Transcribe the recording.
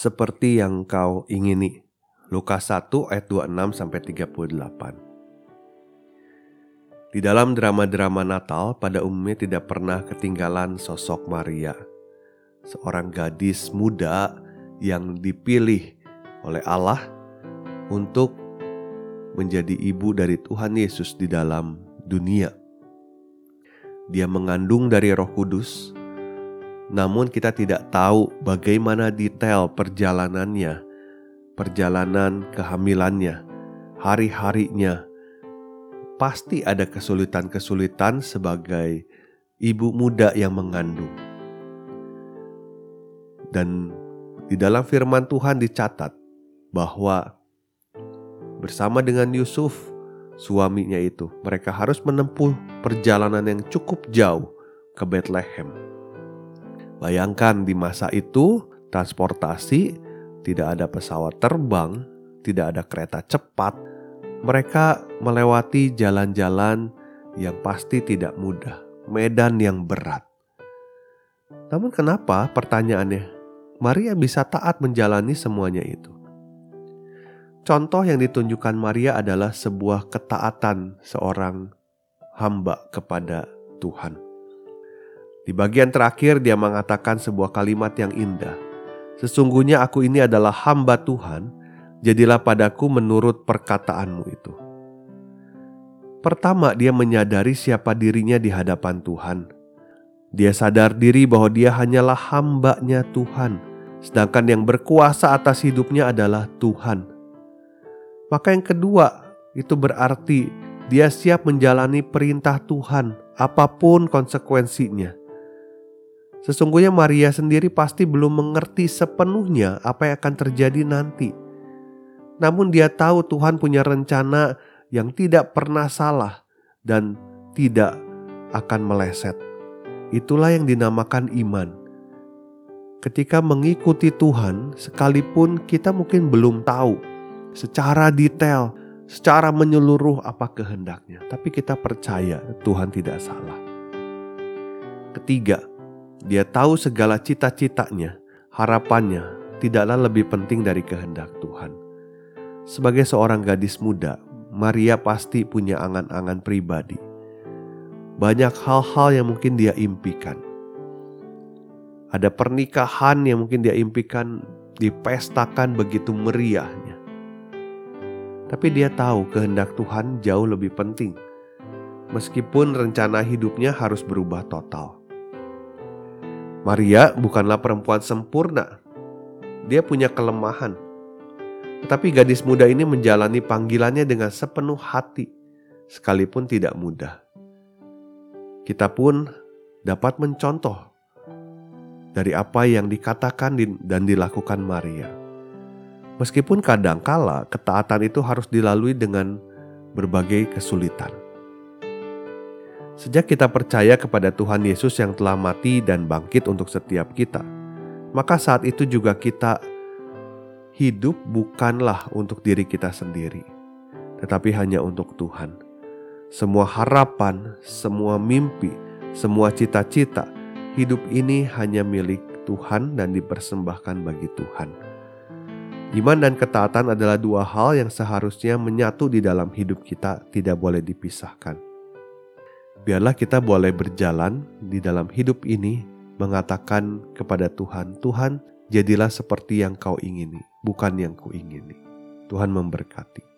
Seperti yang kau ingini. Lukas 1 ayat 26 sampai 38. Di dalam drama-drama Natal pada umumnya tidak pernah ketinggalan sosok Maria, seorang gadis muda yang dipilih oleh Allah untuk menjadi ibu dari Tuhan Yesus di dalam dunia. Dia mengandung dari Roh Kudus, namun kita tidak tahu bagaimana detail perjalanannya, perjalanan kehamilannya, hari-harinya. Pasti ada kesulitan-kesulitan sebagai ibu muda yang mengandung. Dan di dalam firman Tuhan dicatat bahwa bersama dengan Yusuf, suaminya itu, mereka harus menempuh perjalanan yang cukup jauh ke Bethlehem Bayangkan di masa itu transportasi tidak ada pesawat terbang, tidak ada kereta cepat. Mereka melewati jalan-jalan yang pasti tidak mudah, medan yang berat. Namun kenapa pertanyaannya Maria bisa taat menjalani semuanya itu? Contoh yang ditunjukkan Maria adalah sebuah ketaatan seorang hamba kepada Tuhan. Di bagian terakhir dia mengatakan sebuah kalimat yang indah. Sesungguhnya aku ini adalah hamba Tuhan, jadilah padaku menurut perkataanmu itu. Pertama, dia menyadari siapa dirinya di hadapan Tuhan. Dia sadar diri bahwa dia hanyalah hambanya Tuhan, sedangkan yang berkuasa atas hidupnya adalah Tuhan. Maka yang kedua, itu berarti dia siap menjalani perintah Tuhan, apa pun konsekuensinya. Sesungguhnya Maria sendiri pasti belum mengerti sepenuhnya apa yang akan terjadi nanti. Namun dia tahu Tuhan punya rencana yang tidak pernah salah dan tidak akan meleset. Itulah yang dinamakan iman. Ketika mengikuti Tuhan, sekalipun kita mungkin belum tahu secara detail, secara menyeluruh apa kehendaknya, tapi kita percaya Tuhan tidak salah. Ketiga, dia tahu segala cita-citanya, harapannya tidaklah lebih penting dari kehendak Tuhan. Sebagai seorang gadis muda, Maria pasti punya angan-angan pribadi. Banyak hal-hal yang mungkin dia impikan. Ada pernikahan yang mungkin dia impikan dipestakan begitu meriahnya. Tapi dia tahu kehendak Tuhan jauh lebih penting. Meskipun rencana hidupnya harus berubah total. Maria bukanlah perempuan sempurna. Dia punya kelemahan. Tetapi gadis muda ini menjalani panggilannya dengan sepenuh hati, sekalipun tidak mudah. Kita pun dapat mencontoh dari apa yang dikatakan dan dilakukan Maria. Meskipun kadangkala ketaatan itu harus dilalui dengan berbagai kesulitan. Sejak kita percaya kepada Tuhan Yesus yang telah mati dan bangkit untuk setiap kita, maka saat itu juga kita hidup bukanlah untuk diri kita sendiri, tetapi hanya untuk Tuhan. Semua harapan, semua mimpi, semua cita-cita, hidup ini hanya milik Tuhan dan dipersembahkan bagi Tuhan. Iman dan ketaatan adalah dua hal yang seharusnya menyatu di dalam hidup kita, tidak boleh dipisahkan. Biarlah kita boleh berjalan di dalam hidup ini mengatakan kepada Tuhan, Tuhan jadilah seperti yang kau ingini, bukan yang ku ingini. Tuhan memberkati.